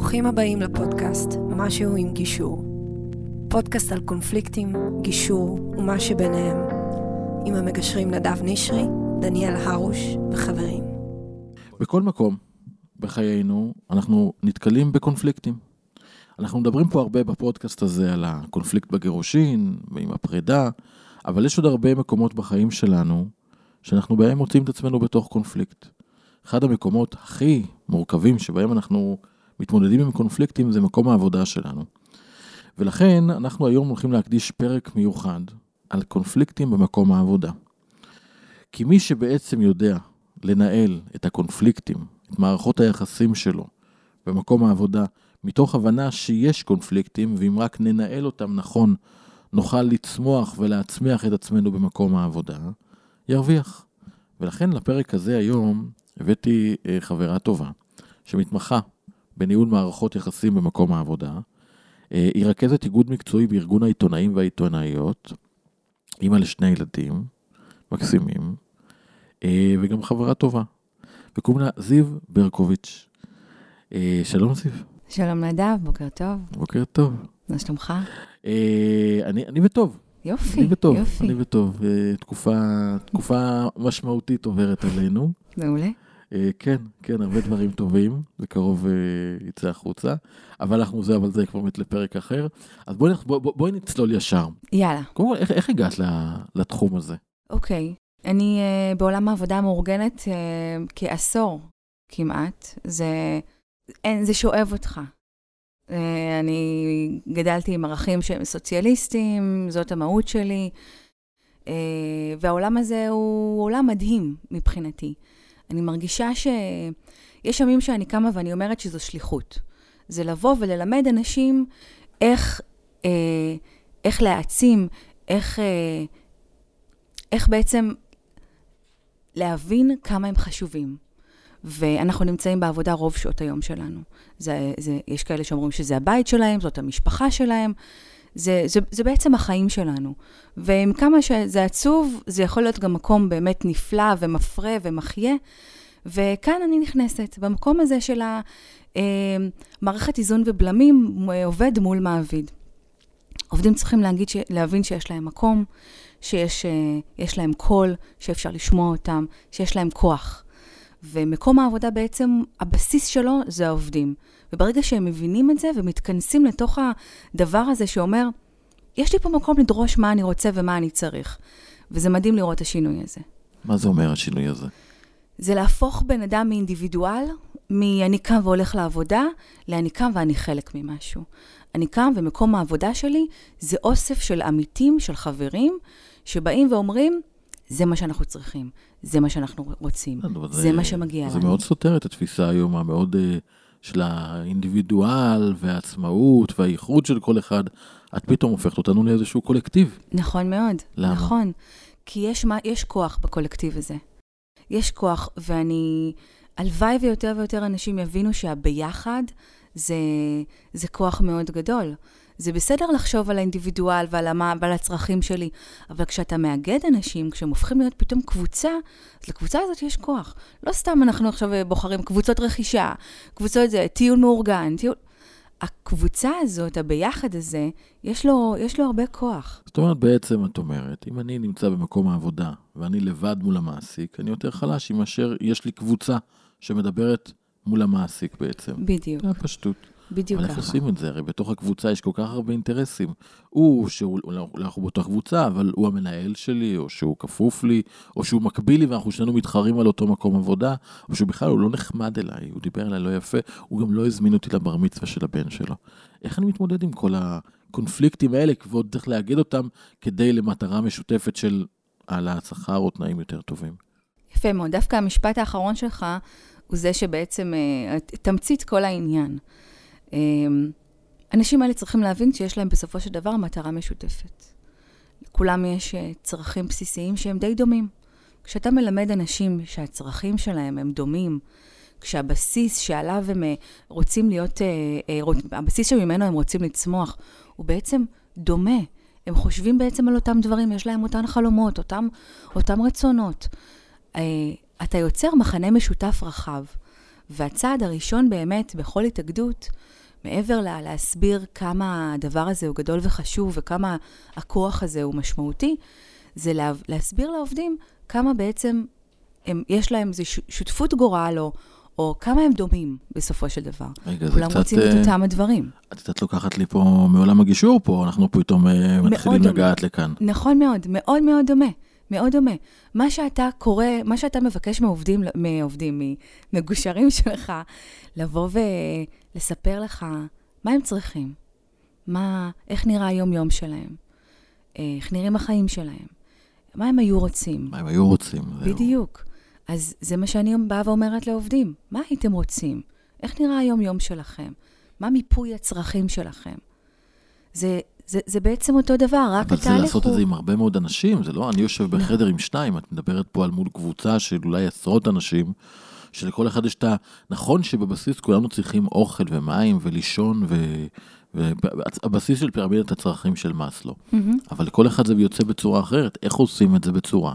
ברוכים הבאים לפודקאסט משהו עם גישור. פודקאסט על קונפליקטים, גישור ומה שביניהם. עם המגשרים נדב נשרי, דניאל הרוש וחברים. בכל מקום בחיינו אנחנו נתקלים בקונפליקטים. אנחנו מדברים פה הרבה בפודקאסט הזה על הקונפליקט בגירושין ועם הפרידה, אבל יש עוד הרבה מקומות בחיים שלנו שאנחנו בהם מוצאים את עצמנו בתוך קונפליקט. אחד המקומות הכי מורכבים שבהם אנחנו מתמודדים עם קונפליקטים זה מקום העבודה שלנו. ולכן אנחנו היום הולכים להקדיש פרק מיוחד על קונפליקטים במקום העבודה. כי מי שבעצם יודע לנהל את הקונפליקטים, את מערכות היחסים שלו במקום העבודה, מתוך הבנה שיש קונפליקטים, ואם רק ננהל אותם נכון, נוכל לצמוח ולהצמיח את עצמנו במקום העבודה, ירוויח. ולכן לפרק הזה היום הבאתי אה, חברה טובה, שמתמחה בניהול מערכות יחסים במקום העבודה. אה, היא רכזת איגוד מקצועי בארגון העיתונאים והעיתונאיות, אימא לשני ילדים מקסימים, אה, וגם חברה טובה. וקוראים לה זיו ברקוביץ'. שלום זיו. שלום נדב, בוקר טוב. בוקר טוב. מה שלומך? אני, אני בטוב. יופי, אני בטוב, יופי. אני בטוב. תקופה, תקופה משמעותית עוברת עלינו. מעולה. אה, כן, כן, הרבה דברים טובים, בקרוב אה, יצא החוצה, אבל אנחנו זה, אבל זה כבר באמת לפרק אחר. אז בואי בוא, בוא, בוא נצלול ישר. יאללה. קודם כל, איך, איך הגעת לתחום הזה? אוקיי, אני uh, בעולם העבודה המאורגנת uh, כעשור כמעט. זה, אין, זה שואב אותך. Uh, אני גדלתי עם ערכים שהם סוציאליסטיים, זאת המהות שלי, uh, והעולם הזה הוא עולם מדהים מבחינתי. אני מרגישה שיש ימים שאני קמה ואני אומרת שזו שליחות. זה לבוא וללמד אנשים איך, אה, איך להעצים, איך, אה, איך בעצם להבין כמה הם חשובים. ואנחנו נמצאים בעבודה רוב שעות היום שלנו. זה, זה, יש כאלה שאומרים שזה הבית שלהם, זאת המשפחה שלהם. זה, זה, זה בעצם החיים שלנו. ועם כמה שזה עצוב, זה יכול להיות גם מקום באמת נפלא ומפרה ומחיה. וכאן אני נכנסת, במקום הזה של המערכת אה, איזון ובלמים, עובד מול מעביד. עובדים צריכים להגיד. להבין שיש להם מקום, שיש אה, להם קול, שאפשר לשמוע אותם, שיש להם כוח. ומקום העבודה בעצם, הבסיס שלו זה העובדים. וברגע שהם מבינים את זה ומתכנסים לתוך הדבר הזה שאומר, יש לי פה מקום לדרוש מה אני רוצה ומה אני צריך. וזה מדהים לראות את השינוי הזה. מה זה אומר השינוי הזה? זה להפוך בן אדם מאינדיבידואל, מ"אני קם והולך לעבודה", ל"אני קם ואני חלק ממשהו". אני קם ומקום העבודה שלי זה אוסף של עמיתים, של חברים, שבאים ואומרים, זה מה שאנחנו צריכים, זה מה שאנחנו רוצים, זה, זה מה שמגיע לנו. זה מאוד סותר את התפיסה היום המאוד uh, של האינדיבידואל והעצמאות והייחוד של כל אחד. את פתאום הופכת אותנו לאיזשהו קולקטיב. נכון מאוד. למה? נכון. כי יש, מה, יש כוח בקולקטיב הזה. יש כוח, ואני... הלוואי ויותר ויותר אנשים יבינו שהביחד זה, זה כוח מאוד גדול. זה בסדר לחשוב על האינדיבידואל ועל, המה, ועל הצרכים שלי, אבל כשאתה מאגד אנשים, כשהם הופכים להיות פתאום קבוצה, אז לקבוצה הזאת יש כוח. לא סתם אנחנו עכשיו בוחרים קבוצות רכישה, קבוצות זה, טיול מאורגן, טיול... הקבוצה הזאת, הביחד הזה, יש לו, יש לו הרבה כוח. זאת אומרת, בעצם את אומרת, אם אני נמצא במקום העבודה ואני לבד מול המעסיק, אני יותר חלש מאשר יש לי קבוצה שמדברת מול המעסיק בעצם. בדיוק. זה הפשטות. בדיוק ככה. איך עושים את זה? הרי בתוך הקבוצה יש כל כך הרבה אינטרסים. הוא, שהוא, אנחנו באותה קבוצה, אבל הוא המנהל שלי, או שהוא כפוף לי, או שהוא מקביל לי ואנחנו שנינו מתחרים על אותו מקום עבודה, או שבכלל הוא לא נחמד אליי, הוא דיבר אליי לא יפה, הוא גם לא הזמין אותי לבר מצווה של הבן שלו. איך אני מתמודד עם כל הקונפליקטים האלה, ועוד צריך לאגד אותם כדי למטרה משותפת של העלאת שכר או תנאים יותר טובים? יפה מאוד. דווקא המשפט האחרון שלך הוא זה שבעצם אה, תמצית כל העניין. האנשים אמ, האלה צריכים להבין שיש להם בסופו של דבר מטרה משותפת. לכולם יש אה, צרכים בסיסיים שהם די דומים. כשאתה מלמד אנשים שהצרכים שלהם הם דומים, כשהבסיס שעליו הם אה, רוצים להיות, אה, הבסיס שממנו הם רוצים לצמוח, הוא בעצם דומה. הם חושבים בעצם על אותם דברים, יש להם אותן חלומות, אותם, אותם רצונות. אתה יוצר מחנה משותף רחב. והצעד הראשון באמת בכל התאגדות, מעבר לה, להסביר כמה הדבר הזה הוא גדול וחשוב וכמה הכוח הזה הוא משמעותי, זה לה, להסביר לעובדים כמה בעצם הם, יש להם איזו שותפות גורל, או, או כמה הם דומים בסופו של דבר. רגע, זה כולם קצת... רוצים את אה, אותם הדברים. את קצת לוקחת לי פה מעולם הגישור פה, אנחנו פתאום אה, מתחילים דומה. לגעת לכאן. נכון מאוד, מאוד מאוד דומה. מאוד דומה. מה שאתה קורא, מה שאתה מבקש מעובדים, מעובדים, ממגושרים שלך, לבוא ולספר לך מה הם צריכים, מה, איך נראה היום-יום שלהם, איך נראים החיים שלהם, מה הם היו רוצים. מה הם היו רוצים. בדיוק. אז זה מה שאני באה ואומרת לעובדים. מה הייתם רוצים? איך נראה היום-יום שלכם? מה מיפוי הצרכים שלכם? זה, זה, זה בעצם אותו דבר, רק אבל התהליך זה הוא... לעשות את זה עם הרבה מאוד אנשים, זה לא, אני יושב בחדר עם שניים, את מדברת פה על מול קבוצה של אולי עשרות אנשים, שלכל אחד יש את ה... נכון שבבסיס כולנו צריכים אוכל ומים ולישון, ו... והבסיס של פירמידת הצרכים של מאסלו. מהמם. אבל לכל אחד זה יוצא בצורה אחרת. איך עושים את זה בצורה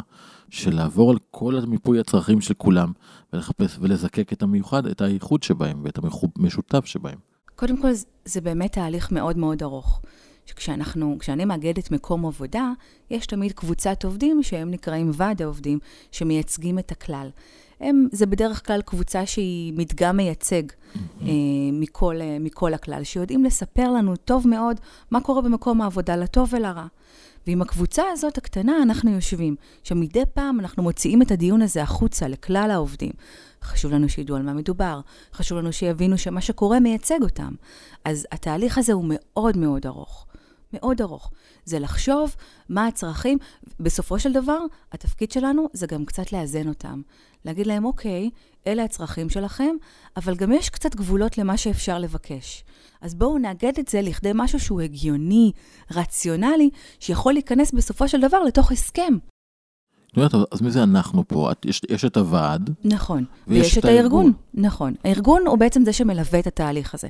של לעבור על כל המיפוי הצרכים של כולם, ולחפש ולזקק את המיוחד, את הייחוד שבהם ואת המשותף שבהם. קודם כל, זה- זה באמת תהליך מאוד מאוד ארוך. שכשאנחנו, כשאני מאגדת מקום עבודה, יש תמיד קבוצת עובדים שהם נקראים ועד העובדים, שמייצגים את הכלל. הם, זה בדרך כלל קבוצה שהיא מדגם מייצג אה, מכל, אה, מכל הכלל, שיודעים לספר לנו טוב מאוד מה קורה במקום העבודה, לטוב ולרע. ועם הקבוצה הזאת הקטנה אנחנו יושבים. עכשיו, מדי פעם אנחנו מוציאים את הדיון הזה החוצה לכלל העובדים. חשוב לנו שידעו על מה מדובר, חשוב לנו שיבינו שמה שקורה מייצג אותם. אז התהליך הזה הוא מאוד מאוד ארוך. מאוד ארוך. זה לחשוב מה הצרכים. בסופו של דבר, התפקיד שלנו זה גם קצת לאזן אותם. להגיד להם, אוקיי, אלה הצרכים שלכם, אבל גם יש קצת גבולות למה שאפשר לבקש. אז בואו נאגד את זה לכדי משהו שהוא הגיוני, רציונלי, שיכול להיכנס בסופו של דבר לתוך הסכם. יודעת, אז מי זה אנחנו פה? את, יש, יש את הוועד, נכון. ויש ויש את הארגון. הארגון. נכון. הארגון הוא בעצם זה שמלווה את התהליך הזה.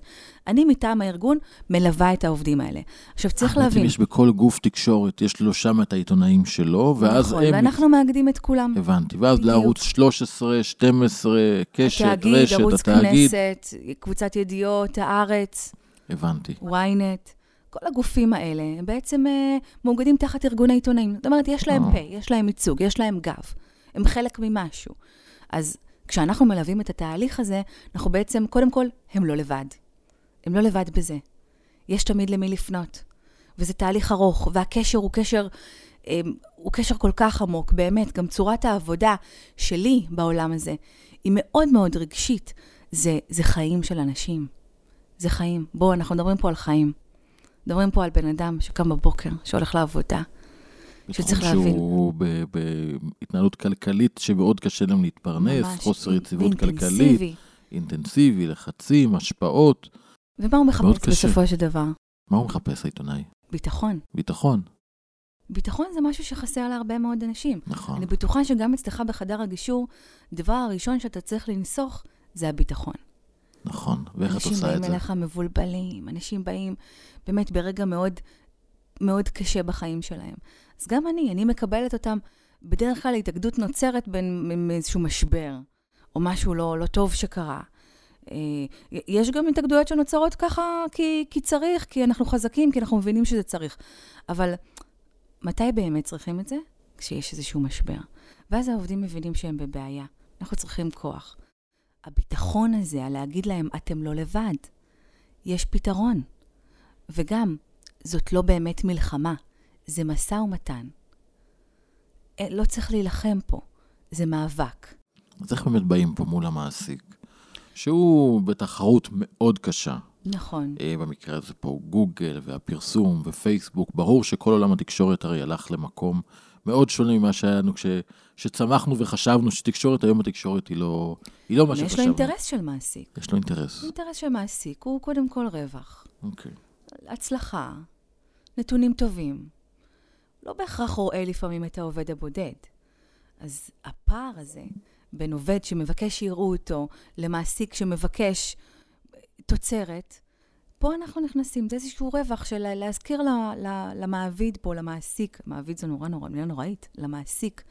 אני מטעם הארגון מלווה את העובדים האלה. עכשיו, צריך בעצם להבין. יש בכל גוף תקשורת, יש לו שם את העיתונאים שלו, ואז נכון, הם... ואנחנו מאגדים את כולם. הבנתי, ואז בדיוק. לערוץ 13, 12, קשת, התאגיד, רשת, ערוץ התאגיד. כנסת, קבוצת ידיעות, הארץ, הבנתי. ynet. כל הגופים האלה, בעצם אה, מאוגדים תחת ארגון העיתונאים. זאת אומרת, יש להם אה. פה, יש להם ייצוג, יש להם גב. הם חלק ממשהו. אז כשאנחנו מלווים את התהליך הזה, אנחנו בעצם, קודם כל, הם לא לבד. הם לא לבד בזה. יש תמיד למי לפנות. וזה תהליך ארוך, והקשר הוא קשר, אה, הוא קשר כל כך עמוק, באמת. גם צורת העבודה שלי בעולם הזה היא מאוד מאוד רגשית. זה, זה חיים של אנשים. זה חיים. בואו, אנחנו מדברים פה על חיים. מדברים פה על בן אדם שקם בבוקר, שהולך לעבודה. שצריך בתחום להבין. שהוא ב- בהתנהלות כלכלית שמאוד קשה להם להתפרנס, ממש, חוסר יציבות כלכלית. אינטנסיבי, לחצים, השפעות. ומה הוא מחפש. בסופו של דבר? מה הוא מחפש העיתונאי? ביטחון. ביטחון. ביטחון זה משהו שחסר להרבה מאוד אנשים. נכון. אני בטוחה שגם אצלך בחדר הגישור, הדבר הראשון שאתה צריך לנסוך זה הביטחון. נכון. ואיך את אנשים עושה באים את זה? אליך מבולבלים, אנשים באים באמת ברגע מאוד, מאוד קשה בחיים שלהם. אז גם אני, אני מקבלת אותם, בדרך כלל התאגדות נוצרת בין איזשהו משבר, או משהו לא, לא טוב שקרה. אה, יש גם התאגדויות שנוצרות ככה כי, כי צריך, כי אנחנו חזקים, כי אנחנו מבינים שזה צריך. אבל מתי באמת צריכים את זה? כשיש איזשהו משבר. ואז העובדים מבינים שהם בבעיה. אנחנו צריכים כוח. הביטחון הזה, הלהגיד להם, אתם לא לבד, יש פתרון. וגם, זאת לא באמת מלחמה, זה משא ומתן. אה, לא צריך להילחם פה, זה מאבק. אז איך באמת באים פה מול המעסיק? שהוא בתחרות מאוד קשה. נכון. אה, במקרה הזה פה גוגל והפרסום ופייסבוק, ברור שכל עולם התקשורת הרי הלך למקום מאוד שונה ממה שהיה לנו כש, שצמחנו וחשבנו שתקשורת, היום התקשורת היא לא, היא לא מה יש לו שחשבנו. אינטרס של מעסיק. יש לו אינטרס. אינטרס של מעסיק הוא קודם כל רווח, אוקיי. הצלחה, נתונים טובים. לא בהכרח רואה לפעמים את העובד הבודד. אז הפער הזה בין עובד שמבקש שיראו אותו למעסיק שמבקש תוצרת, פה אנחנו נכנסים, זה איזשהו רווח של להזכיר ל, ל, למעביד פה, למעסיק, מעביד זה נורא נורא, מילה נוראית, למעסיק,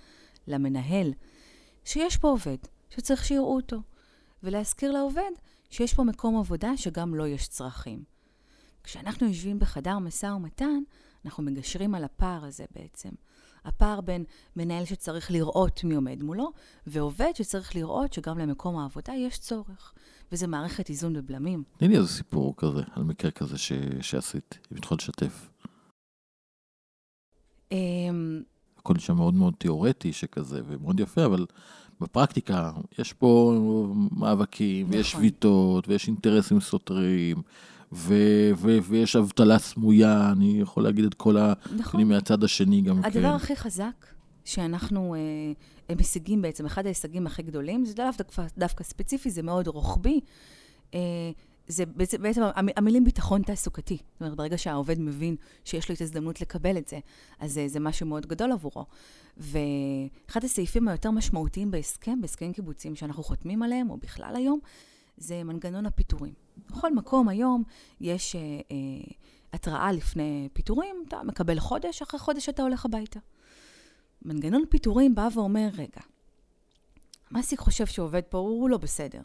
למנהל, שיש פה עובד, שצריך שיראו אותו. ולהזכיר לעובד שיש פה מקום עבודה שגם לו לא יש צרכים. כשאנחנו יושבים בחדר משא ומתן, אנחנו מגשרים על הפער הזה בעצם. הפער בין מנהל שצריך לראות מי עומד מולו, ועובד שצריך לראות שגם למקום העבודה יש צורך. וזה מערכת איזון ובלמים. תני לי איזה סיפור כזה, על מקרה כזה ש... שעשית, אם את יכולה לשתף. אמ, הכל שם מאוד מאוד תיאורטי שכזה, ומאוד יפה, אבל בפרקטיקה יש פה מאבקים, נכון. ויש שביתות, ויש אינטרסים סותרים, ו- ו- ויש אבטלה סמויה, אני יכול להגיד את כל הנתונים נכון. מהצד השני גם הדבר כן. הדבר הכי חזק שאנחנו אה, משיגים בעצם, אחד ההישגים הכי גדולים, זה לאו דווקא, דווקא ספציפי, זה מאוד רוחבי. אה, זה בעצם, בעצם המילים ביטחון תעסוקתי. זאת אומרת, ברגע שהעובד מבין שיש לו את ההזדמנות לקבל את זה, אז זה, זה משהו מאוד גדול עבורו. ואחד הסעיפים היותר משמעותיים בהסכם, בהסכמים קיבוציים שאנחנו חותמים עליהם, או בכלל היום, זה מנגנון הפיטורים. בכל מקום היום יש אה, אה, התראה לפני פיטורים, אתה מקבל חודש, אחרי חודש אתה הולך הביתה. מנגנון פיטורים בא ואומר, רגע, המעסיק חושב שעובד פה, הוא לא בסדר.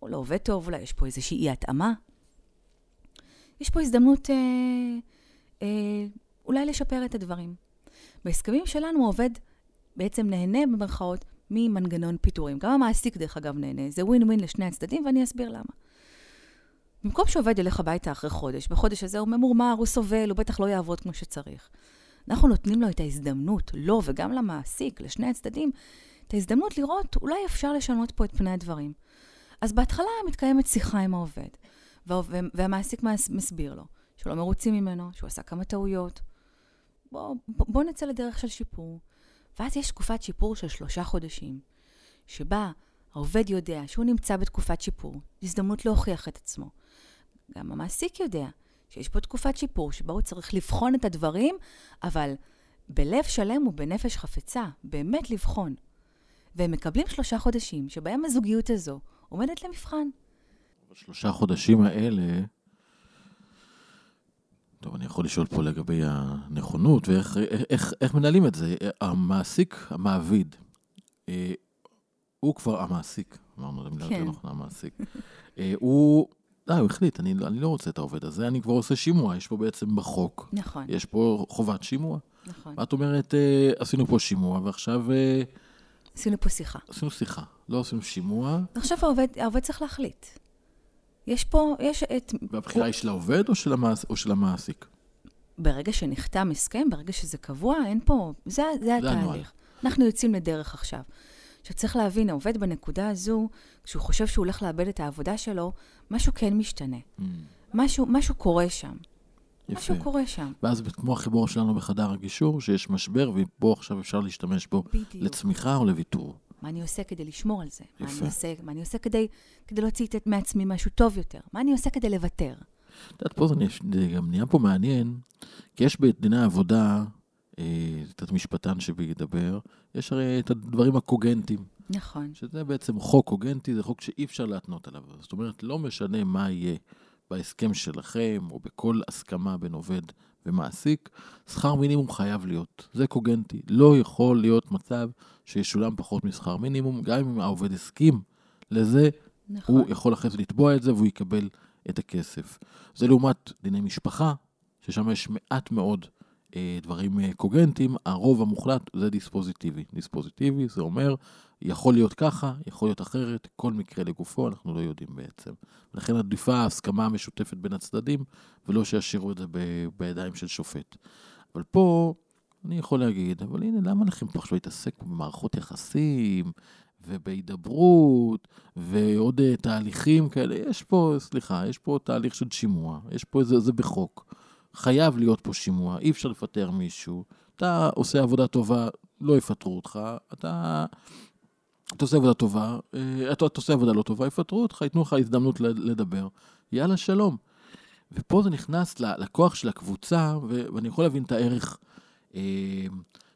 הוא לא עובד טוב, אולי יש פה איזושהי אי-התאמה. יש פה הזדמנות אה, אה, אולי לשפר את הדברים. בהסכמים שלנו העובד בעצם נהנה במרכאות ממנגנון פיטורים. גם המעסיק, דרך אגב, נהנה. זה ווין ווין לשני הצדדים, ואני אסביר למה. במקום שעובד ילך הביתה אחרי חודש, בחודש הזה הוא ממורמר, הוא סובל, הוא בטח לא יעבוד כמו שצריך. אנחנו נותנים לו את ההזדמנות, לו וגם למעסיק, לשני הצדדים, את ההזדמנות לראות, אולי אפשר לשנות פה את פני הדברים. אז בהתחלה מתקיימת שיחה עם העובד, והמעסיק מסביר לו שהוא לא מרוצים ממנו, שהוא עשה כמה טעויות. בוא, בוא נצא לדרך של שיפור. ואז יש תקופת שיפור של שלושה חודשים, שבה העובד יודע שהוא נמצא בתקופת שיפור, הזדמנות להוכיח את עצמו. גם המעסיק יודע שיש פה תקופת שיפור שבה הוא צריך לבחון את הדברים, אבל בלב שלם ובנפש חפצה, באמת לבחון. והם מקבלים שלושה חודשים שבהם הזוגיות הזו עומדת למבחן. בשלושה חודשים האלה, טוב, אני יכול לשאול פה לגבי הנכונות ואיך איך, איך, איך מנהלים את זה. המעסיק, המעביד, אה, הוא כבר המעסיק, אמרנו את המילה יותר כן. נכונה, המעסיק. אה, הוא, די, הוא החליט, אני, אני לא רוצה את העובד הזה, אני כבר עושה שימוע, יש פה בעצם בחוק. נכון. יש פה חובת שימוע. נכון. ואת אומרת, אה, עשינו פה שימוע, ועכשיו... עשינו פה שיחה. עשינו שיחה, לא עשינו שימוע. עכשיו העובד, העובד צריך להחליט. יש פה, יש את... והבחירה הוא... היא של העובד או של, המעס... או של המעסיק? ברגע שנחתם הסכם, ברגע שזה קבוע, אין פה... זה, זה, זה התהליך. אנחנו יוצאים לדרך עכשיו. עכשיו צריך להבין, העובד בנקודה הזו, כשהוא חושב שהוא הולך לאבד את העבודה שלו, משהו כן משתנה. Mm. משהו, משהו קורה שם. יפה. משהו קורה שם. ואז כמו החיבור שלנו בחדר הגישור, שיש משבר, ופה עכשיו אפשר להשתמש בו בדיוק. לצמיחה או לוויתור. מה אני עושה כדי לשמור על זה? יפה. מה אני עושה, מה אני עושה כדי, כדי להוציא את מעצמי משהו טוב יותר? מה אני עושה כדי לוותר? את יודעת, פה זה, גם נהיה פה מעניין, כי יש בדיני העבודה, אה, את המשפטן שידבר, יש הרי את הדברים הקוגנטיים. נכון. שזה בעצם חוק קוגנטי, זה חוק שאי אפשר להתנות עליו. זאת אומרת, לא משנה מה יהיה בהסכם שלכם, או בכל הסכמה בין עובד ומעסיק, שכר מינימום חייב להיות. זה קוגנטי. לא יכול להיות מצב שישולם פחות משכר מינימום, גם אם העובד הסכים לזה, נכון. הוא יכול אחרי זה לתבוע את זה והוא יקבל את הכסף. זה לעומת דיני משפחה, ששם יש מעט מאוד דברים אה, קוגנטיים, הרוב המוחלט זה דיספוזיטיבי. דיספוזיטיבי זה אומר, יכול להיות ככה, יכול להיות אחרת, כל מקרה לגופו, אנחנו לא יודעים בעצם. לכן עדיפה ההסכמה המשותפת בין הצדדים, ולא שישאירו את זה ב- בידיים של שופט. אבל פה, אני יכול להגיד, אבל הנה, למה לכם פה עכשיו להתעסק במערכות יחסים, ובהידברות, ועוד uh, תהליכים כאלה? יש פה, סליחה, יש פה תהליך של שימוע, יש פה איזה, זה בחוק. חייב להיות פה שימוע, אי אפשר לפטר מישהו. אתה עושה עבודה טובה, לא יפטרו אותך. אתה, אתה עושה עבודה טובה, אה, אתה, אתה עושה עבודה לא טובה, יפטרו אותך, ייתנו לך הזדמנות לדבר. יאללה, שלום. ופה זה נכנס לכוח של הקבוצה, ואני יכול להבין את הערך אה,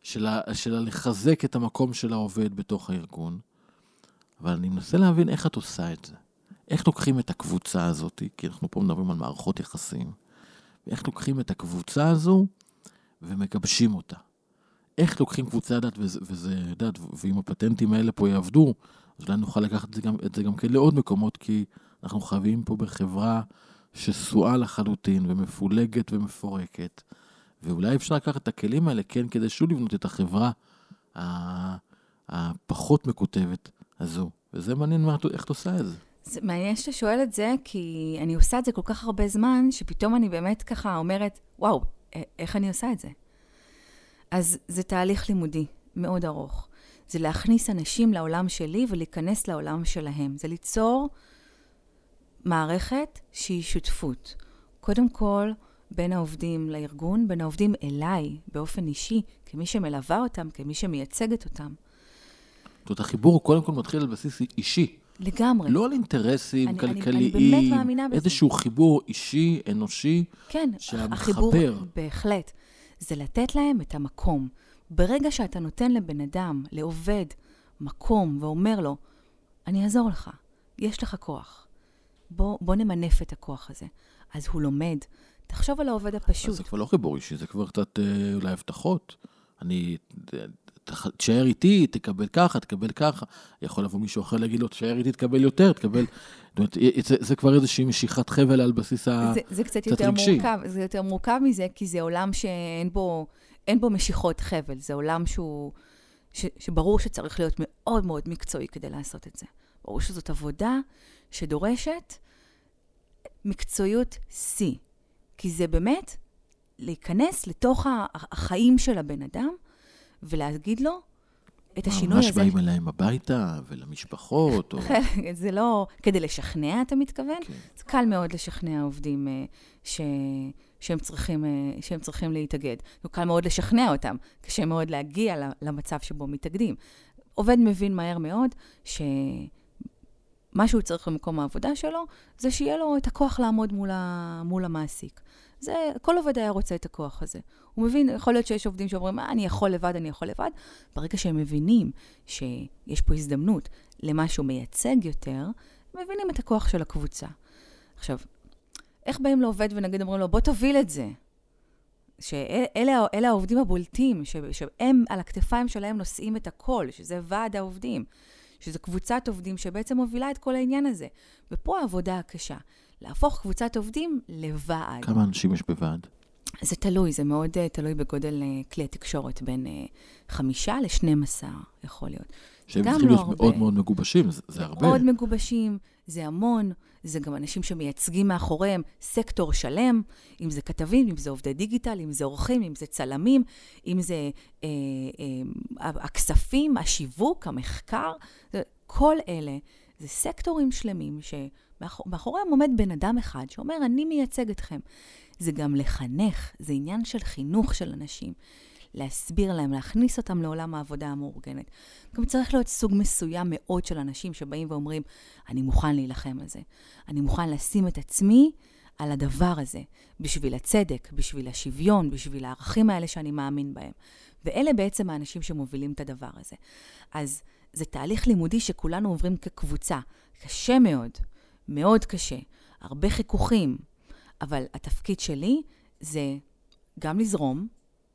שלה, שלה לחזק את המקום של העובד בתוך הארגון, אבל אני מנסה להבין איך את עושה את זה. איך לוקחים את הקבוצה הזאת, כי אנחנו פה מדברים על מערכות יחסים, ואיך לוקחים את הקבוצה הזו ומגבשים אותה. איך לוקחים קבוצה דת, וזה, וזה דת, ואם הפטנטים האלה פה יעבדו, אז אולי נוכל לקחת את זה גם, את זה גם כן לעוד מקומות, כי אנחנו חייבים פה בחברה שסועה לחלוטין ומפולגת ומפורקת, ואולי אפשר לקחת את הכלים האלה, כן, כדי שוב לבנות את החברה הפחות מקוטבת הזו. וזה מעניין מה, איך את עושה את זה. זה מעניין שאתה שואל את זה, כי אני עושה את זה כל כך הרבה זמן, שפתאום אני באמת ככה אומרת, וואו, איך אני עושה את זה? אז זה תהליך לימודי מאוד ארוך. זה להכניס אנשים לעולם שלי ולהיכנס לעולם שלהם. זה ליצור מערכת שהיא שותפות. קודם כל, בין העובדים לארגון, בין העובדים אליי, באופן אישי, כמי שמלווה אותם, כמי שמייצגת אותם. זאת אומרת, החיבור קודם כל מתחיל על בסיס אישי. לגמרי. לא על אינטרסים אני, כלכליים. אני, אני באמת מאמינה בזה. איזשהו חיבור אישי, אנושי, כן, שהמחבר. החיבור, בהחלט. זה לתת להם את המקום. ברגע שאתה נותן לבן אדם, לעובד, מקום, ואומר לו, אני אעזור לך, יש לך כוח. בוא, בוא נמנף את הכוח הזה. אז הוא לומד. תחשוב על העובד הפשוט. זה כבר לא חיבור אישי, זה כבר קצת אה, אולי הבטחות. אני, תשאר איתי, תקבל ככה, תקבל ככה. יכול לבוא מישהו אחר להגיד לו, תשאר איתי, תקבל יותר, תקבל... זאת אומרת, זה, זה כבר איזושהי משיכת חבל על בסיס ה... זה, זה קצת, קצת יותר רגשי. מורכב, זה יותר מורכב מזה, כי זה עולם שאין בו, בו משיכות חבל, זה עולם שהוא, ש, שברור שצריך להיות מאוד מאוד מקצועי כדי לעשות את זה. ברור שזאת עבודה שדורשת מקצועיות שיא, כי זה באמת להיכנס לתוך החיים של הבן אדם ולהגיד לו את השינוי הזה. ממש באים אליהם הביתה ולמשפחות. או... זה לא כדי לשכנע, אתה מתכוון? כן. זה קל מאוד לשכנע עובדים אה, ש... שהם, צריכים, אה, שהם צריכים להתאגד. זה קל מאוד לשכנע אותם, קשה מאוד להגיע למצב שבו מתאגדים. עובד מבין מהר מאוד ש... מה שהוא צריך במקום העבודה שלו, זה שיהיה לו את הכוח לעמוד מול, ה... מול המעסיק. זה, כל עובד היה רוצה את הכוח הזה. הוא מבין, יכול להיות שיש עובדים שאומרים, אה, אני יכול לבד, אני יכול לבד. ברגע שהם מבינים שיש פה הזדמנות למשהו מייצג יותר, הם מבינים את הכוח של הקבוצה. עכשיו, איך באים לעובד ונגיד אומרים לו, בוא תוביל את זה? שאלה העובדים הבולטים, שהם על הכתפיים שלהם נושאים את הכל, שזה ועד העובדים. שזו קבוצת עובדים שבעצם מובילה את כל העניין הזה. ופה העבודה הקשה, להפוך קבוצת עובדים לוועד. כמה אנשים יש בוועד? זה תלוי, זה מאוד uh, תלוי בגודל uh, כלי התקשורת, בין uh, חמישה לשנים עשר, יכול להיות. שהם צריכים לא להיות הרבה. מאוד מאוד מגובשים, זה, זה הרבה. מאוד מגובשים, זה המון, זה גם אנשים שמייצגים מאחוריהם סקטור שלם, אם זה כתבים, אם זה עובדי דיגיטל, אם זה עורכים, אם זה צלמים, אם זה אה, אה, הכספים, השיווק, המחקר, זה, כל אלה זה סקטורים שלמים שמאחוריהם עומד בן אדם אחד שאומר, אני מייצג אתכם. זה גם לחנך, זה עניין של חינוך של אנשים. להסביר להם, להכניס אותם לעולם העבודה המאורגנת. גם צריך להיות סוג מסוים מאוד של אנשים שבאים ואומרים, אני מוכן להילחם על זה. אני מוכן לשים את עצמי על הדבר הזה, בשביל הצדק, בשביל השוויון, בשביל הערכים האלה שאני מאמין בהם. ואלה בעצם האנשים שמובילים את הדבר הזה. אז זה תהליך לימודי שכולנו עוברים כקבוצה. קשה מאוד, מאוד קשה, הרבה חיכוכים, אבל התפקיד שלי זה גם לזרום,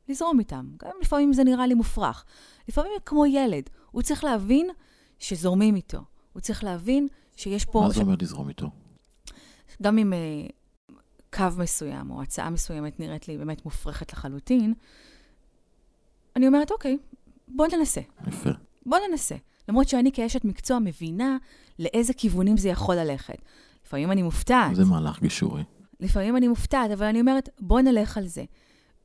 לזרום איתם. גם לפעמים זה נראה לי מופרך. לפעמים כמו ילד, הוא צריך להבין שזורמים איתו. הוא צריך להבין שיש פה... מה זה אומר לזרום איתו? גם אם uh, קו מסוים או הצעה מסוימת נראית לי באמת מופרכת לחלוטין, אני אומרת, אוקיי, בוא ננסה. יפה. בוא ננסה. למרות שאני כאשת מקצוע מבינה לאיזה כיוונים זה יכול ללכת. לפעמים אני מופתעת. זה מהלך גישורי. לפעמים אני מופתעת, אבל אני אומרת, בוא נלך על זה.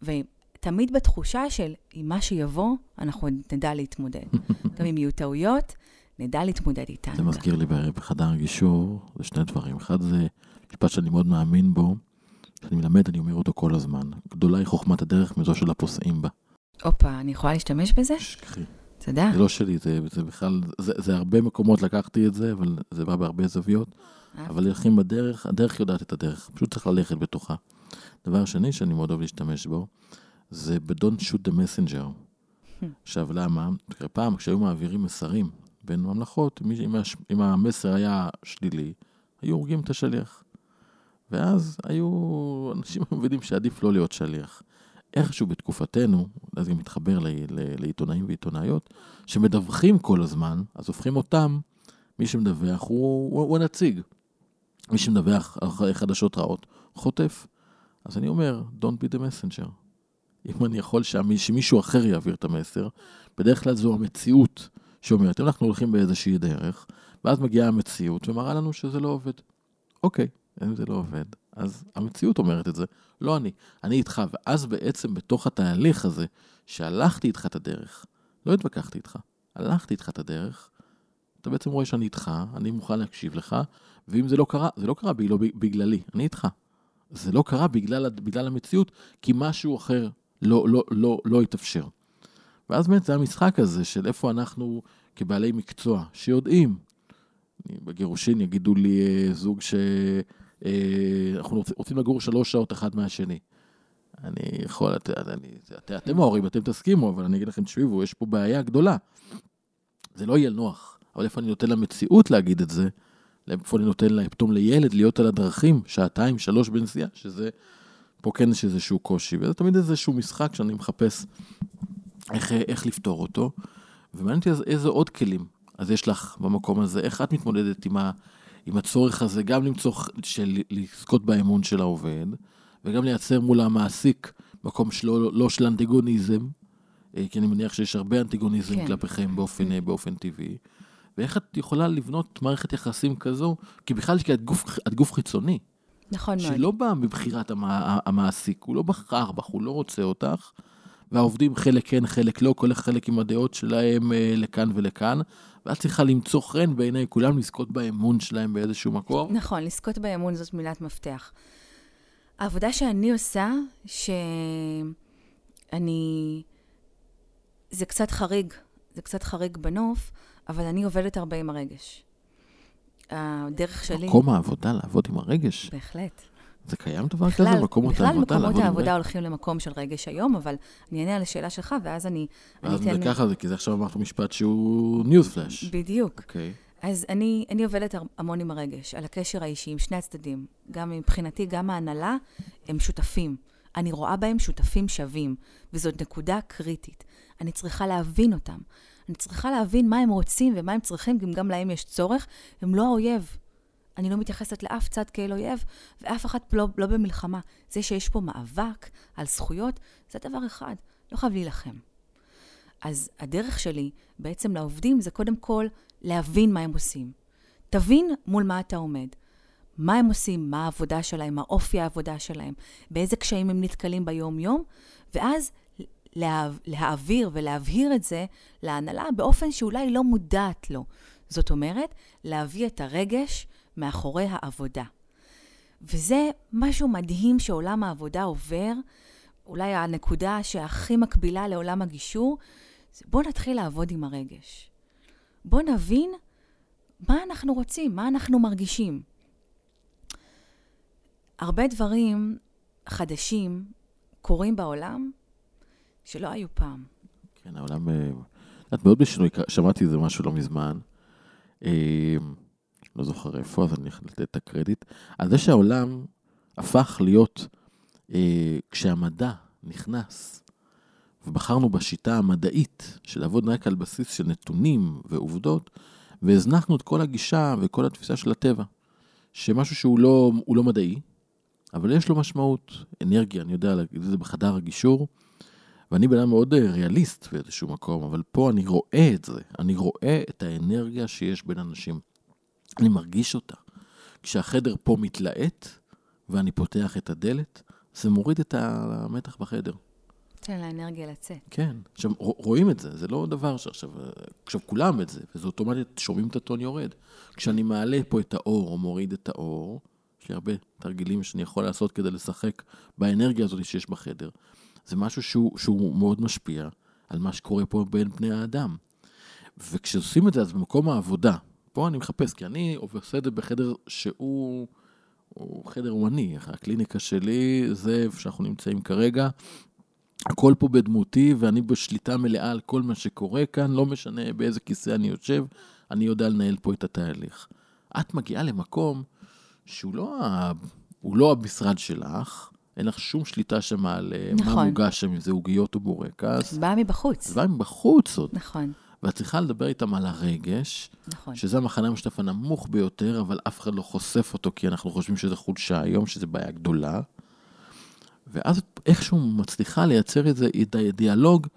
ותמיד בתחושה של, עם מה שיבוא, אנחנו נדע להתמודד. גם אם יהיו טעויות, נדע להתמודד איתן. זה מזכיר לי בחדר הגישור, זה שני דברים. אחד זה משפט שאני מאוד מאמין בו, כשאני מלמד, אני אומר אותו כל הזמן. גדולה היא חוכמת הדרך מזו של הפוסעים בה. הופה, אני יכולה להשתמש בזה? שכחי. תודה. זה לא שלי, זה, זה בכלל, זה, זה הרבה מקומות לקחתי את זה, אבל זה בא בהרבה זוויות. אבל הולכים בדרך, הדרך יודעת את הדרך, פשוט צריך ללכת בתוכה. דבר שני שאני מאוד אוהב להשתמש בו, זה ב-Don't shoot the messenger. עכשיו, למה? פעם, כשהיו מעבירים מסרים בין ממלכות, אם, הש... אם המסר היה שלילי, היו הורגים את השליח. ואז היו, אנשים מבינים שעדיף לא להיות שליח. איכשהו בתקופתנו, אז זה מתחבר לעיתונאים ועיתונאיות, שמדווחים כל הזמן, אז הופכים אותם מי שמדווח הוא, הוא, הוא הנציג. מי שמדווח חדשות רעות, חוטף. אז אני אומר, Don't be the messenger. אם אני יכול שמי, שמישהו אחר יעביר את המסר, בדרך כלל זו המציאות שאומרת, אם אנחנו הולכים באיזושהי דרך, ואז מגיעה המציאות ומראה לנו שזה לא עובד. אוקיי, זה לא עובד, אז המציאות אומרת את זה, לא אני. אני איתך, ואז בעצם בתוך התהליך הזה, שהלכתי איתך את הדרך, לא התווכחתי איתך, הלכתי איתך את הדרך, אתה בעצם רואה שאני איתך, אני מוכן להקשיב לך, ואם זה לא קרה, זה לא קרה בגלל, בגללי, אני איתך. זה לא קרה בגלל, בגלל המציאות, כי משהו אחר לא, לא, לא, לא התאפשר. ואז באמת זה המשחק הזה של איפה אנחנו כבעלי מקצוע, שיודעים, בגירושין יגידו לי אה, זוג שאנחנו אה, רוצים לגור שלוש שעות אחד מהשני. אני יכול, את, אני, את, אתם ההורים, אתם תסכימו, אבל אני אגיד לכם, תשמעו, יש פה בעיה גדולה. זה לא יהיה נוח, אבל איפה אני נותן למציאות להגיד את זה, איפה אני נותן להם פתאום לילד להיות על הדרכים, שעתיים, שלוש בנסיעה, שזה, פה כן יש איזשהו קושי, וזה תמיד איזשהו משחק שאני מחפש איך, איך לפתור אותו, ומעניין אותי איזה עוד כלים אז יש לך במקום הזה, איך את מתמודדת עם, ה, עם הצורך הזה, גם למצוא, של לזכות באמון של העובד, וגם לייצר מול המעסיק מקום שלא, לא של אנטיגוניזם, אה, כי אני מניח שיש הרבה אנטיגוניזם כן. כלפיכם באופן, אה, באופן טבעי. ואיך את יכולה לבנות מערכת יחסים כזו, כי בכלל כי את גוף, את גוף חיצוני. נכון מאוד. שלא בא מבחירת המע, המעסיק, הוא לא בחר בך, הוא לא רוצה אותך, והעובדים חלק כן, חלק לא, כל חלק עם הדעות שלהם אה, לכאן ולכאן, ואת צריכה למצוא חן בעיני כולם, לזכות באמון שלהם באיזשהו מקום. נכון, לזכות באמון זאת מילת מפתח. העבודה שאני עושה, שאני... זה קצת חריג, זה קצת חריג בנוף, אבל אני עובדת הרבה עם הרגש. הדרך שלי... מקום העבודה לעבוד עם הרגש. בהחלט. זה קיים דבר כזה? מקומות בכלל העבודה? בכלל מקומות העבודה הולכים למקום של רגש היום, אבל אני אענה על השאלה שלך, ואז אני, אני אתן... אז ככה זה, כי זה עכשיו אמרת משפט שהוא ניוז פלאש. בדיוק. אוקיי. אז אני, אני עובדת המון עם הרגש, על הקשר האישי עם שני הצדדים. גם מבחינתי, גם ההנהלה, הם שותפים. אני רואה בהם שותפים שווים, וזאת נקודה קריטית. אני צריכה להבין אותם. אני צריכה להבין מה הם רוצים ומה הם צריכים, אם גם להם יש צורך. הם לא האויב. אני לא מתייחסת לאף צד כאל אויב, ואף אחת לא, לא במלחמה. זה שיש פה מאבק על זכויות, זה דבר אחד, לא חייב להילחם. אז הדרך שלי בעצם לעובדים זה קודם כל להבין מה הם עושים. תבין מול מה אתה עומד. מה הם עושים, מה העבודה שלהם, מה אופי העבודה שלהם, באיזה קשיים הם נתקלים ביום-יום, ואז לה, להעביר ולהבהיר את זה להנהלה באופן שאולי לא מודעת לו. זאת אומרת, להביא את הרגש מאחורי העבודה. וזה משהו מדהים שעולם העבודה עובר, אולי הנקודה שהכי מקבילה לעולם הגישור, זה בואו נתחיל לעבוד עם הרגש. בואו נבין מה אנחנו רוצים, מה אנחנו מרגישים. הרבה דברים חדשים קורים בעולם שלא היו פעם. כן, העולם, אה, את מאוד בשינוי, שמעתי איזה משהו לא מזמן. לא זוכר איפה, אז אני לתת את הקרדיט, על זה שהעולם הפך להיות, אה, כשהמדע נכנס, ובחרנו בשיטה המדעית של לעבוד רק על בסיס של נתונים ועובדות, והזנחנו את כל הגישה וכל התפיסה של הטבע, שמשהו שהוא לא, לא מדעי, אבל יש לו משמעות, אנרגיה, אני יודע להגיד את זה בחדר הגישור, ואני בן אדם מאוד אה, ריאליסט באיזשהו מקום, אבל פה אני רואה את זה, אני רואה את האנרגיה שיש בין אנשים. אני מרגיש אותה. כשהחדר פה מתלהט ואני פותח את הדלת, זה מוריד את המתח בחדר. תן לאנרגיה לצאת. כן. עכשיו, רואים את זה, זה לא דבר שעכשיו, עכשיו כולם את זה, וזה אוטומטית, שומעים את הטון יורד. כשאני מעלה פה את האור או מוריד את האור, יש לי הרבה תרגילים שאני יכול לעשות כדי לשחק באנרגיה הזאת שיש בחדר. זה משהו שהוא, שהוא מאוד משפיע על מה שקורה פה בין בני האדם. וכשעושים את זה, אז במקום העבודה, פה אני מחפש, כי אני עושה את זה בחדר שהוא חדר אומני. הקליניקה שלי זה איפה שאנחנו נמצאים כרגע. הכל פה בדמותי, ואני בשליטה מלאה על כל מה שקורה כאן, לא משנה באיזה כיסא אני יושב, אני יודע לנהל פה את התהליך. את מגיעה למקום שהוא לא, לא המשרד שלך, אין לך שום שליטה שם על נכון. מה מוגש שם, אם זה עוגיות או בורקס. זה בא מבחוץ. זה בא מבחוץ עוד. נכון. ואת צריכה לדבר איתם על הרגש, נכון. שזה המחנה המשותף הנמוך ביותר, אבל אף אחד לא חושף אותו, כי אנחנו חושבים שזה חולשה היום, שזה בעיה גדולה. ואז איכשהו מצליחה לייצר איזה דיאלוג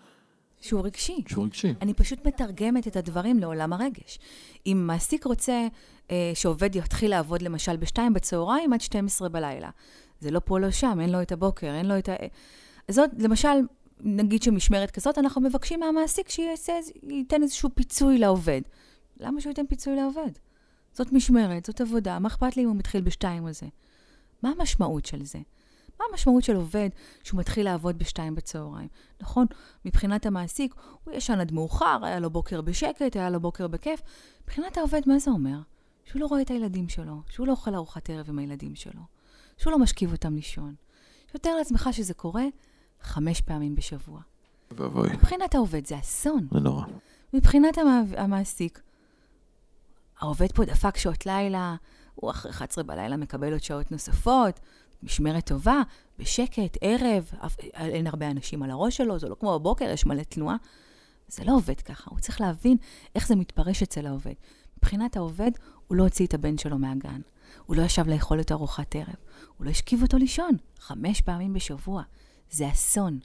שהוא רגשי. שהוא רגשי. אני פשוט מתרגמת את הדברים לעולם הרגש. אם מעסיק רוצה אה, שעובד יתחיל לעבוד למשל בשתיים בצהריים עד 12 בלילה, זה לא פה, לא שם, אין לו את הבוקר, אין לו את ה... אז זאת, למשל, נגיד שמשמרת כזאת, אנחנו מבקשים מהמעסיק שייתן איזשהו פיצוי לעובד. למה שהוא ייתן פיצוי לעובד? זאת משמרת, זאת עבודה, מה אכפת לי אם הוא מתחיל בשתיים על זה? מה המשמעות של זה? מה המשמעות של עובד שהוא מתחיל לעבוד בשתיים בצהריים? נכון, מבחינת המעסיק, הוא ישן עד מאוחר, היה לו בוקר בשקט, היה לו בוקר בכיף. מבחינת העובד, מה זה אומר? שהוא לא רואה את הילדים שלו, שהוא לא אוכל ארוחת ערב עם הילדים שלו, שהוא לא משכיב אותם לישון. שתאר לעצמך שזה קורה חמש פעמים בשבוע. ואבוי, מבחינת העובד זה אסון. זה נורא. מבחינת המע... המעסיק, העובד פה דפק שעות לילה, הוא אחרי 11 בלילה מקבל עוד שעות נוספות, משמרת טובה, בשקט, ערב, אף- אין הרבה אנשים על הראש שלו, זה לא כמו בבוקר, יש מלא תנועה. זה לא עובד ככה, הוא צריך להבין איך זה מתפרש אצל העובד. מבחינת העובד, הוא לא הוציא את הבן שלו מהגן. הוא לא ישב לאכול את ארוחת ערב. הוא לא השכיב אותו לישון, חמש פעמים בשבוע. זה אסון.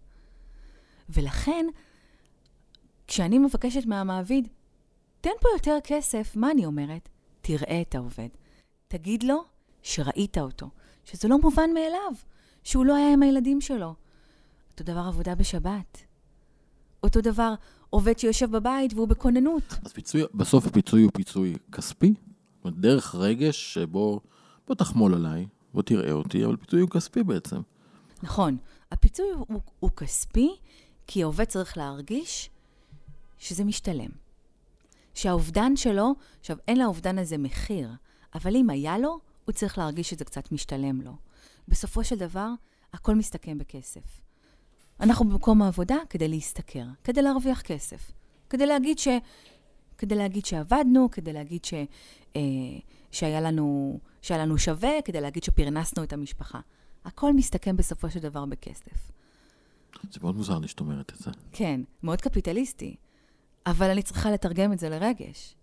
ולכן, כשאני מבקשת מהמעביד, תן פה יותר כסף, מה אני אומרת? תראה את העובד. תגיד לו שראית אותו, שזה לא מובן מאליו, שהוא לא היה עם הילדים שלו. אותו דבר עבודה בשבת. אותו דבר עובד שיושב בבית והוא בכוננות. אז פיצוי, בסוף הפיצוי הוא פיצוי כספי, זאת אומרת, דרך רגש שבו, בוא תחמול עליי, בוא תראה אותי, אבל פיצוי הוא כספי בעצם. נכון, הפיצוי הוא, הוא, כספי, כי העובד צריך להרגיש שזה משתלם. שהאובדן שלו, עכשיו, אין לאובדן הזה מחיר, אבל אם היה לו, הוא צריך להרגיש שזה קצת משתלם לו. בסופו של דבר, הכל מסתכם בכסף. אנחנו במקום העבודה כדי להשתכר, כדי להרוויח כסף, כדי להגיד, ש... כדי להגיד שעבדנו, כדי להגיד ש... אה, שהיה, לנו... שהיה לנו שווה, כדי להגיד שפרנסנו את המשפחה. הכל מסתכם בסופו של דבר בכסף. זה מאוד מוזר לי שאת אומרת את זה. כן, מאוד קפיטליסטי, אבל אני צריכה לתרגם את זה לרגש.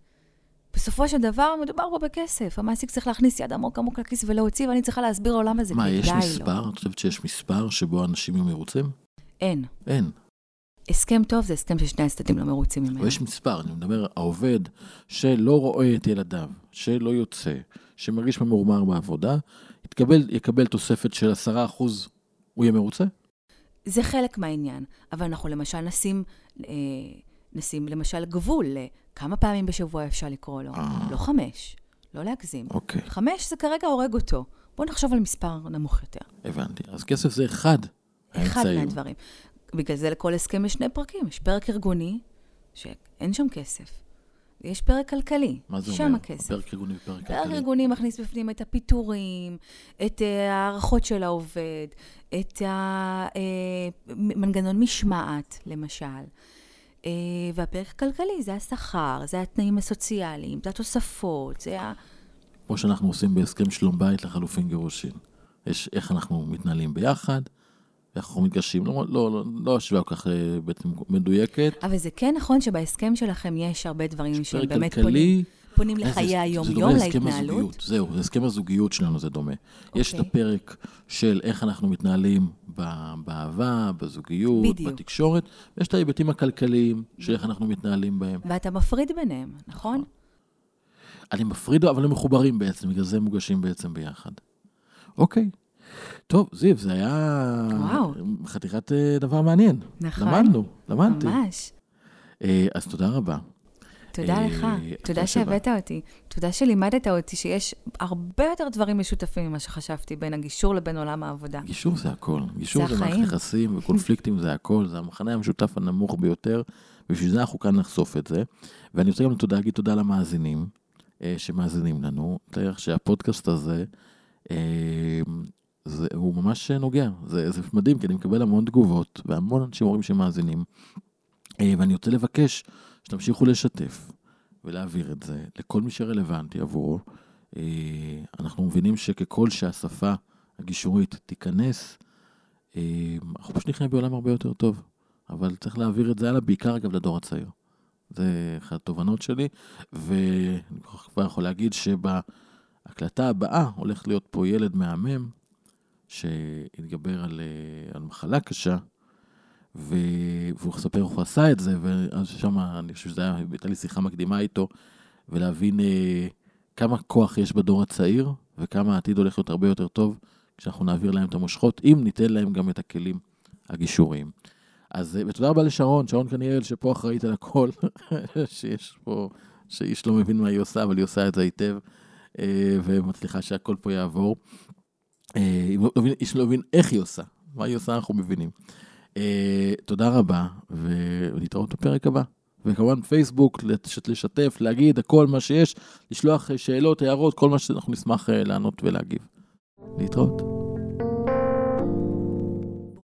בסופו של דבר מדובר פה בכסף. המעסיק צריך להכניס יד עמוק עמוק לכיס ולהוציא, ואני צריכה להסביר לו למה זה מה, יש. מספר? את חושבת שיש מספר שבו אנשים יהיו מרוצים? אין. אין. הסכם טוב זה הסכם ששני הצדדים לא מרוצים ממנו. יש מספר, אני מדבר, העובד שלא רואה את ילדיו, שלא יוצא, שמרגיש ממורמר בעבודה, יתקבל, יקבל תוספת של 10%, הוא יהיה מרוצה? זה חלק מהעניין, אבל אנחנו למשל נשים, אה, נשים למשל גבול לכמה פעמים בשבוע אפשר לקרוא לו. אה. לא חמש, לא להגזים. אוקיי, חמש זה כרגע הורג אותו. בואו נחשוב על מספר נמוך יותר. הבנתי. אז כסף זה אחד אחד האמצעים. מהדברים. בגלל זה לכל הסכם יש שני פרקים. יש פרק ארגוני, שאין שם כסף. ויש פרק כלכלי, מה זה שם אומר? הכסף. פרק ארגוני ופרק פרק כלכלי. ארגוני מכניס בפנים את הפיטורים, את אה, ההערכות של העובד, את המנגנון משמעת, למשל. אה, והפרק הכלכלי זה השכר, זה התנאים הסוציאליים, זה התוספות, זה ה... כמו שאנחנו עושים בהסכם שלום בית לחלופין גירושין. יש איך אנחנו מתנהלים ביחד, אנחנו מתגשים, לא, לא, לא, לא השוואה כל כך אה, בעצם מדויקת. אבל זה כן נכון שבהסכם שלכם יש הרבה דברים שהם פרק באמת פונים, פונים לחיי היום-יום, להתנהלות. זהו, זה הסכם הזוגיות שלנו, זה דומה. יש את אוקיי. הפרק של איך אנחנו מתנהלים באהבה, בזוגיות, בדיוק. בתקשורת, ויש את ההיבטים הכלכליים של איך אנחנו מתנהלים בהם. ואתה מפריד ביניהם, נכון? אני מפריד, אבל הם מחוברים בעצם, בגלל זה הם מוגשים בעצם ביחד. אוקיי. טוב, זיו, זה היה וואו. חתיכת אה, דבר מעניין. נכון. למדנו, למדתי. ממש. אה, אז תודה רבה. תודה אה, לך, תודה. שהבאת אותי. תודה שלימדת אותי שיש הרבה יותר דברים משותפים ממה שחשבתי בין הגישור לבין עולם העבודה. גישור זה הכל. גישור זה מערכת. יחסים וקונפליקטים זה הכל, זה המחנה המשותף הנמוך ביותר, ובשביל זה אנחנו כאן נחשוף את זה. ואני רוצה גם תודה, להגיד תודה למאזינים שמאזינים לנו. לך שהפודקאסט הזה, זה, הוא ממש נוגע, זה, זה מדהים, כי אני מקבל המון תגובות, והמון אנשים אומרים שמאזינים. אה, ואני רוצה לבקש שתמשיכו לשתף ולהעביר את זה לכל מי שרלוונטי עבורו. אה, אנחנו מבינים שככל שהשפה הגישורית תיכנס, אה, אנחנו פשוט נחיה בעולם הרבה יותר טוב. אבל צריך להעביר את זה הלאה, בעיקר אגב לדור הצעיר. זה אחת התובנות שלי, ואני כבר יכול להגיד שבהקלטה הבאה הולך להיות פה ילד מהמם, שהתגבר על, אה, על מחלה קשה, ו... והוא מספר איך הוא עשה את זה, ואז שם אני חושב היה, הייתה לי שיחה מקדימה איתו, ולהבין אה, כמה כוח יש בדור הצעיר, וכמה העתיד הולך להיות הרבה יותר טוב כשאנחנו נעביר להם את המושכות, אם ניתן להם גם את הכלים הגישוריים. אז, אה, ותודה רבה לשרון, שרון כנראה שפה אחראית על הכל, שיש פה, שאיש לא מבין מה היא עושה, אבל היא עושה את זה היטב, אה, ומצליחה שהכל פה יעבור. אה, לא איש מבין איך היא עושה, מה היא עושה אנחנו מבינים. תודה רבה, ונתראות בפרק הבא. וכמובן פייסבוק, לשתף, להגיד הכל מה שיש, לשלוח שאלות, הערות, כל מה שאנחנו נשמח לענות ולהגיב. להתראות.